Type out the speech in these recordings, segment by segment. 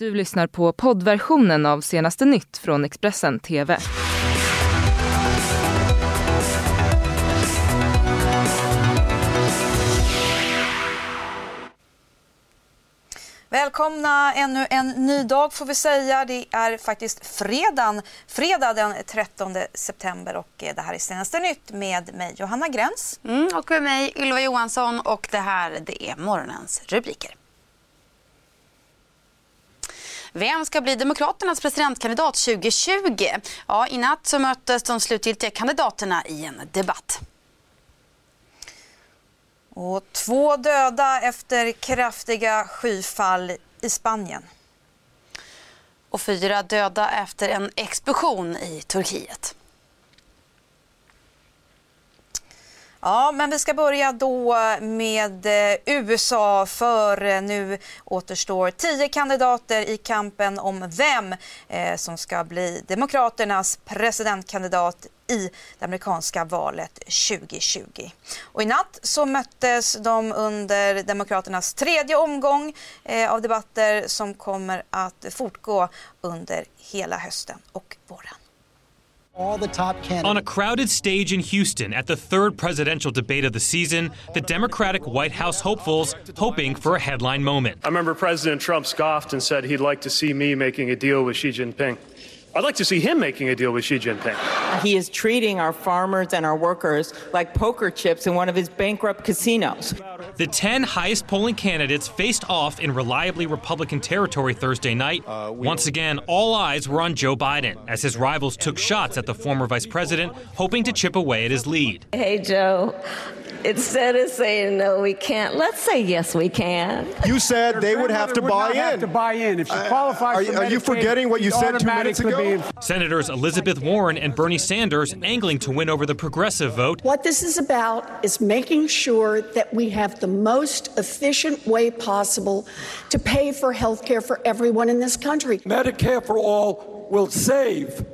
Du lyssnar på poddversionen av senaste nytt från Expressen TV. Välkomna ännu en ny dag får vi säga. Det är faktiskt fredagen, fredag den 13 september och eh, det här är senaste nytt med mig Johanna Gräns. Mm, och med mig Ylva Johansson och det här det är morgonens rubriker. Vem ska bli Demokraternas presidentkandidat 2020? Ja, I natt så möttes de slutgiltiga kandidaterna i en debatt. Och två döda efter kraftiga skyfall i Spanien. Och fyra döda efter en explosion i Turkiet. Ja, men vi ska börja då med eh, USA för eh, nu återstår tio kandidater i kampen om vem eh, som ska bli Demokraternas presidentkandidat i det amerikanska valet 2020. Och I natt så möttes de under Demokraternas tredje omgång av debatter som kommer att fortgå under hela hösten och våren. All the top candidates. On a crowded stage in Houston at the third presidential debate of the season, the Democratic White House hopefuls hoping for a headline moment. I remember President Trump scoffed and said he'd like to see me making a deal with Xi Jinping. I'd like to see him making a deal with Xi Jinping. He is treating our farmers and our workers like poker chips in one of his bankrupt casinos. The 10 highest polling candidates faced off in reliably Republican territory Thursday night. Uh, Once again, all eyes were on Joe Biden as his rivals took shots at the former vice president, hoping to chip away at his lead. Hey, Joe. Instead of saying no, we can't, let's say yes, we can. You said they would have to would buy in. Have to buy in if she qualifies. Uh, are, are you forgetting what you said two minutes ago? Senators Elizabeth Warren and Bernie Sanders angling to win over the progressive vote. What this is about is making sure that we have the most efficient way possible to pay for health care for everyone in this country. Medicare for all will save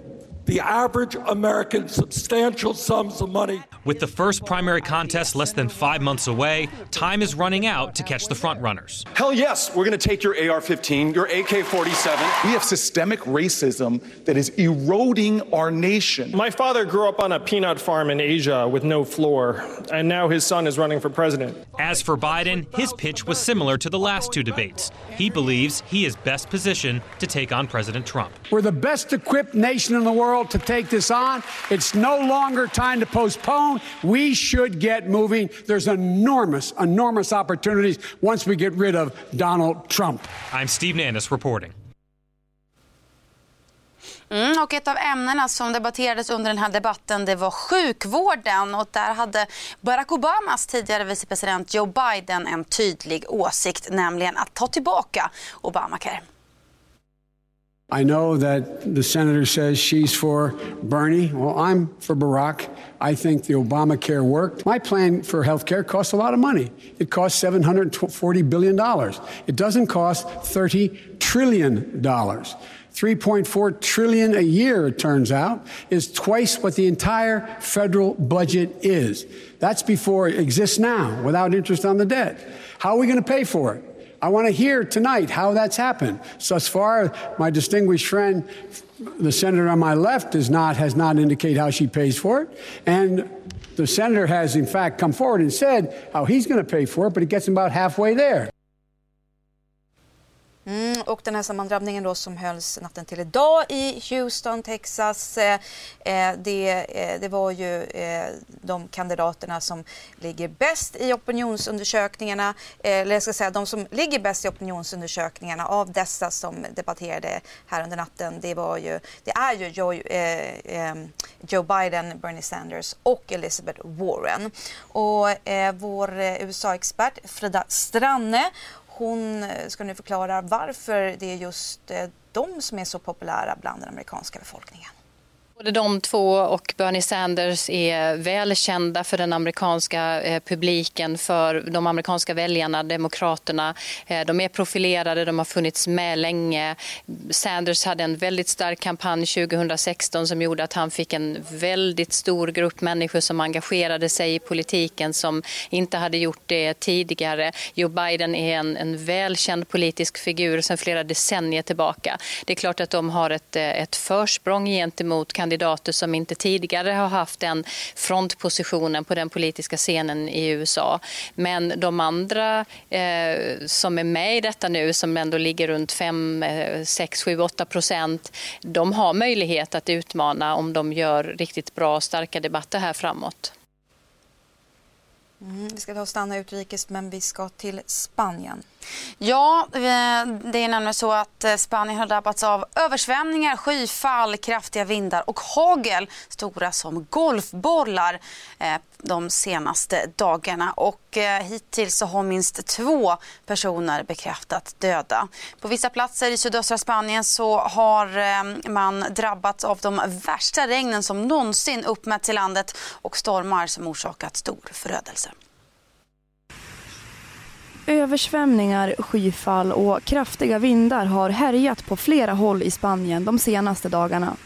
the average American substantial sums of money. With the first primary contest less than five months away, time is running out to catch the frontrunners. Hell yes, we're going to take your AR 15, your AK 47. We have systemic racism that is eroding our nation. My father grew up on a peanut farm in Asia with no floor, and now his son is running for president. As for Biden, his pitch was similar to the last two debates. He believes he is best positioned to take on President Trump. We're the best equipped nation in the world to take this on. It's no longer time to postpone. We should get moving. There's enormous, enormous opportunities once we get rid of Donald Trump. I'm Steve Nannis reporting. Mm, och ett av ämnena som debatterades under den här debatten det var sjukvården. Och där hade Barack Obamas tidigare vicepresident Joe Biden en tydlig åsikt, nämligen att ta tillbaka Obamacare. I know that the senator says she's for Bernie. Well, I'm for Barack. I think the Obamacare worked. My plan for health care costs a lot of money. It costs $740 billion. It doesn't cost $30 trillion. 3.4 trillion a year it turns out is twice what the entire federal budget is that's before it exists now without interest on the debt how are we going to pay for it I want to hear tonight how that's happened. So thus far, my distinguished friend, the senator on my left, does not has not indicated how she pays for it, and the senator has in fact come forward and said how he's going to pay for it, but it gets him about halfway there. Mm, och den här sammandrabbningen då som hölls natten till idag i Houston, Texas. Eh, eh, det, eh, det, var ju eh, de kandidaterna som ligger bäst i opinionsundersökningarna, eh, eller jag ska säga de som ligger bäst i opinionsundersökningarna av dessa som debatterade här under natten. Det, var ju, det är ju Joe, eh, eh Joe Biden, Bernie Sanders och Elizabeth Warren. Och eh, vår USA-expert Frida Stranne hon eh, ska nu förklara varför det är just eh, de som är så populära bland den amerikanska befolkningen. Både de två och Bernie Sanders är välkända för den amerikanska eh, publiken, för de amerikanska väljarna, demokraterna. Eh, de är profilerade, de har funnits med länge. Sanders hade en väldigt stark kampanj 2016 som gjorde att han fick en väldigt stor grupp människor som engagerade sig i politiken som inte hade gjort det tidigare. Joe Biden är en, en välkänd politisk figur sedan flera decennier tillbaka. Det är klart att de har ett, eh, ett försprång gentemot kandidater som inte tidigare har haft den frontpositionen på den politiska scenen i USA. Men de andra eh, som är med i detta nu, som ändå ligger runt 5, 6, 7, 8 procent, de har möjlighet att utmana om de gör riktigt bra och starka debatter här framåt. Mm, vi ska ta och stanna utrikes, men vi ska till Spanien. Ja, eh, det är nämligen så att eh, Spanien har drabbats av översvämningar, skyfall, kraftiga vindar och hagel, stora som golfbollar eh, de senaste dagarna. Och hittills hittills har minst två personer bekräftat döda. På vissa platser i sydöstra Spanien så har man drabbats av de värsta regnen som någonsin uppmätts i landet och stormar som orsakat stor förödelse. Översvämningar, skyfall och kraftiga vindar har härjat på flera håll i Spanien de senaste dagarna.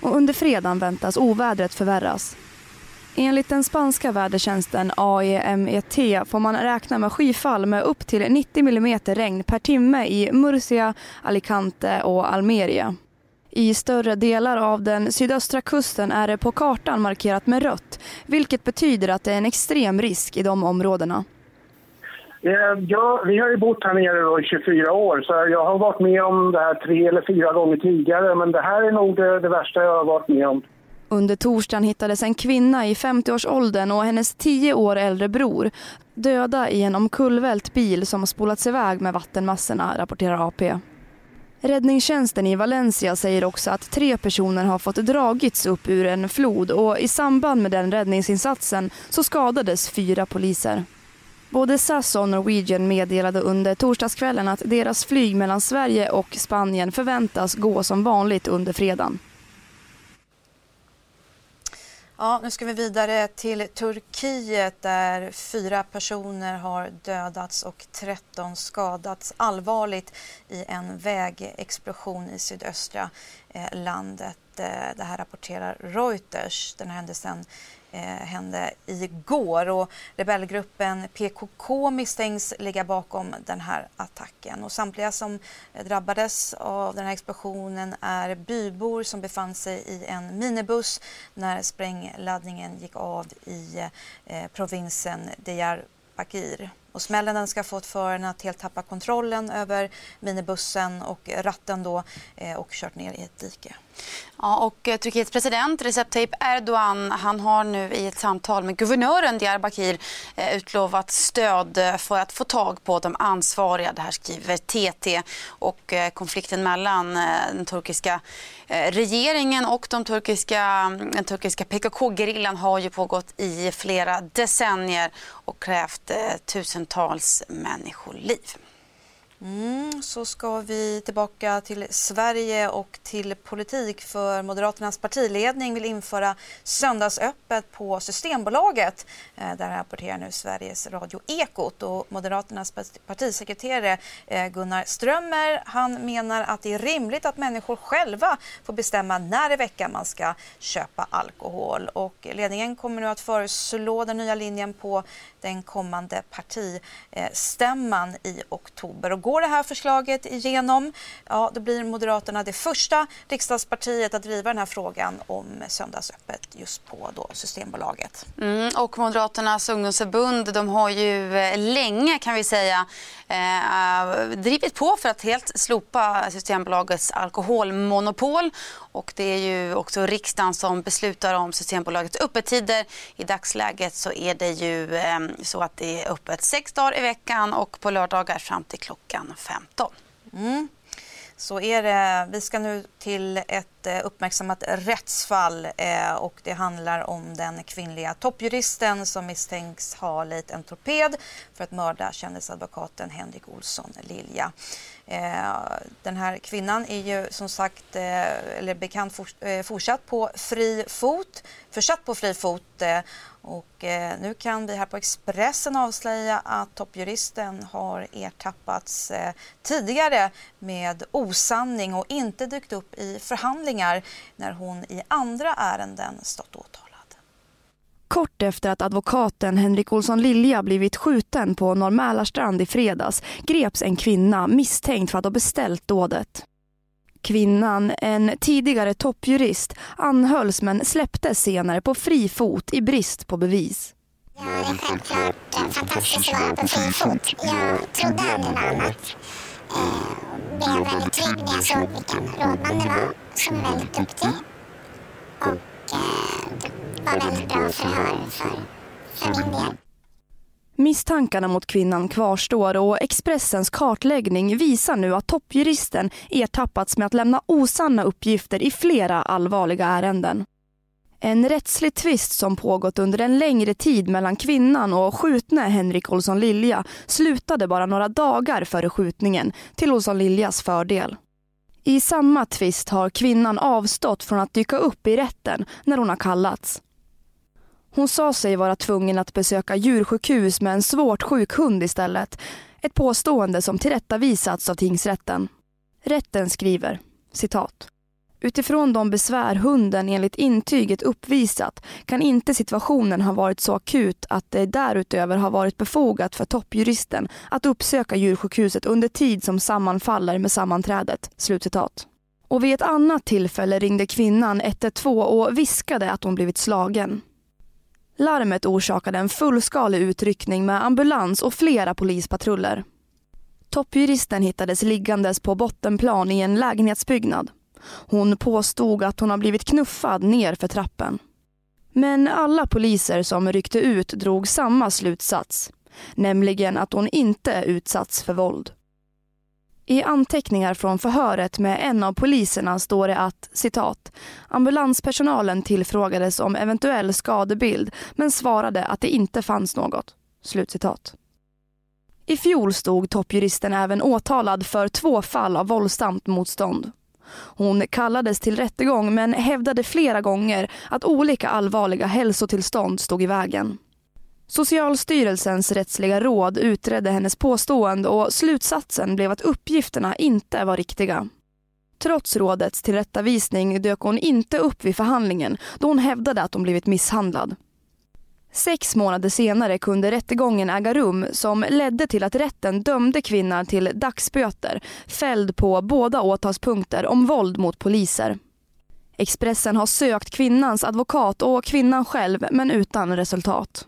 Och under fredagen väntas ovädret förvärras. Enligt den spanska vädertjänsten AEMET får man räkna med skyfall med upp till 90 mm regn per timme i Murcia, Alicante och Almeria. I större delar av den sydöstra kusten är det på kartan markerat med rött, vilket betyder att det är en extrem risk i de områdena. Ehm, ja, vi har ju bott här nere i 24 år så jag har varit med om det här tre eller fyra gånger tidigare men det här är nog det, det värsta jag har varit med om. Under torsdagen hittades en kvinna i 50-årsåldern och hennes 10 år äldre bror döda i en omkullvält bil som spolats iväg med vattenmassorna, rapporterar AP. Räddningstjänsten i Valencia säger också att tre personer har fått dragits upp ur en flod och i samband med den räddningsinsatsen så skadades fyra poliser. Både SAS och Norwegian meddelade under torsdagskvällen att deras flyg mellan Sverige och Spanien förväntas gå som vanligt under fredagen. Ja, nu ska vi vidare till Turkiet där fyra personer har dödats och 13 skadats allvarligt i en vägexplosion i sydöstra eh, landet. Eh, det här rapporterar Reuters. Den här händelsen eh, hände igår och rebellgruppen PKK misstänks ligga bakom den här attacken. Och samtliga som drabbades av den här explosionen är bybor som befann sig i en minibuss när sprängladdningen gick av i eh, provinsen Diyarbakir. Och smällen ska ha fått föraren att helt tappa kontrollen över minibussen och ratten då eh, och kört ner i ett dike. Ja, och eh, Turkiets president Recep Tayyip Erdogan han har nu i ett samtal med guvernören Diyarbakir eh, utlovat stöd för att få tag på de ansvariga. Det här skriver TT. Och konflikten mellan den turkiska regeringen och de turkiska, mm, den turkiska PKK-gerillan har ju pågått i flera decennier och krävt tusentals människoliv. Mm, så ska vi tillbaka till Sverige och till politik för Moderaternas partiledning vill införa söndagsöppet på Systembolaget. Eh, där rapporterar nu Sveriges Radio Ekot och Moderaternas partisekreterare eh, Gunnar Strömmer han menar att det är rimligt att människor själva får bestämma när i veckan man ska köpa alkohol och ledningen kommer nu att föreslå den nya linjen på den kommande partistämman i oktober. Och går det här förslaget igenom, ja, då blir Moderaterna det första riksdagspartiet att driva den här frågan om söndagsöppet just på då Systembolaget. Mm, och Moderaternas ungdomsförbund de har ju eh, länge kan vi säga eh, drivit på för att helt slopa Systembolagets alkoholmonopol. Och det är ju också riksdagen som beslutar om Systembolagets öppettider. I dagsläget så är det ju eh, så att det är öppet sex dagar i veckan och på lördagar fram till klockan 15. Mm. Så är det. Vi ska nu till ett eh, uppmärksammat rättsfall eh, och det handlar om den kvinnliga toppjuristen som misstänks ha lejt en torped för att mörda kändisadvokaten Henrik Olsson Lilja. Eh, den här kvinnan är ju som sagt, eh, eller bekant eh, fortsatt på fri fot, försatt på fri fot och nu kan vi här på Expressen avslöja att toppjuristen har ertappats tidigare med osanning och inte dykt upp i förhandlingar när hon i andra ärenden stått åtalad. Kort efter att advokaten Henrik Olsson Lilja blivit skjuten på Norr Mälarstrand i fredags greps en kvinna misstänkt för att ha beställt dådet. Kvinnan, en tidigare toppjurist, anhölls men släpptes senare på fri fot i brist på bevis. Ja, det är självklart eh, fantastiskt att vara på fri fot. Jag trodde aldrig något annat. Eh, blev väldigt trygg när jag såg vilken rådman det var, som är väldigt duktig. Och eh, var väldigt bra förhör för, för min del. Misstankarna mot kvinnan kvarstår och Expressens kartläggning visar nu att toppjuristen ertappats med att lämna osanna uppgifter i flera allvarliga ärenden. En rättslig tvist som pågått under en längre tid mellan kvinnan och skjutne Henrik Olsson Lilja slutade bara några dagar före skjutningen till Olsson Liljas fördel. I samma tvist har kvinnan avstått från att dyka upp i rätten när hon har kallats. Hon sa sig vara tvungen att besöka djursjukhus med en svårt sjuk hund istället. Ett påstående som tillrättavisats av tingsrätten. Rätten skriver, citat. Utifrån de besvär hunden enligt intyget uppvisat kan inte situationen ha varit så akut att det därutöver har varit befogat för toppjuristen att uppsöka djursjukhuset under tid som sammanfaller med sammanträdet. Slutcitat. Och vid ett annat tillfälle ringde kvinnan 112 och viskade att hon blivit slagen. Larmet orsakade en fullskalig utryckning med ambulans och flera polispatruller. Toppjuristen hittades liggandes på bottenplan i en lägenhetsbyggnad. Hon påstod att hon har blivit knuffad ner för trappen. Men alla poliser som ryckte ut drog samma slutsats, nämligen att hon inte utsatts för våld. I anteckningar från förhöret med en av poliserna står det att citat, ambulanspersonalen tillfrågades om eventuell skadebild men svarade att det inte fanns något. Slutcitat. I fjol stod toppjuristen även åtalad för två fall av våldsamt motstånd. Hon kallades till rättegång men hävdade flera gånger att olika allvarliga hälsotillstånd stod i vägen. Socialstyrelsens rättsliga råd utredde hennes påstående och slutsatsen blev att uppgifterna inte var riktiga. Trots rådets tillrättavisning dök hon inte upp vid förhandlingen då hon hävdade att hon blivit misshandlad. Sex månader senare kunde rättegången äga rum som ledde till att rätten dömde kvinnan till dagsböter fälld på båda åtalspunkter om våld mot poliser. Expressen har sökt kvinnans advokat och kvinnan själv men utan resultat.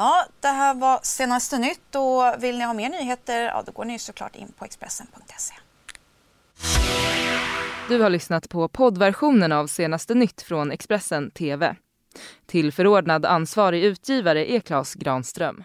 Ja, det här var senaste nytt och vill ni ha mer nyheter, ja, då går ni såklart in på Expressen.se. Du har lyssnat på poddversionen av senaste nytt från Expressen TV. Till förordnad ansvarig utgivare är Klas Granström.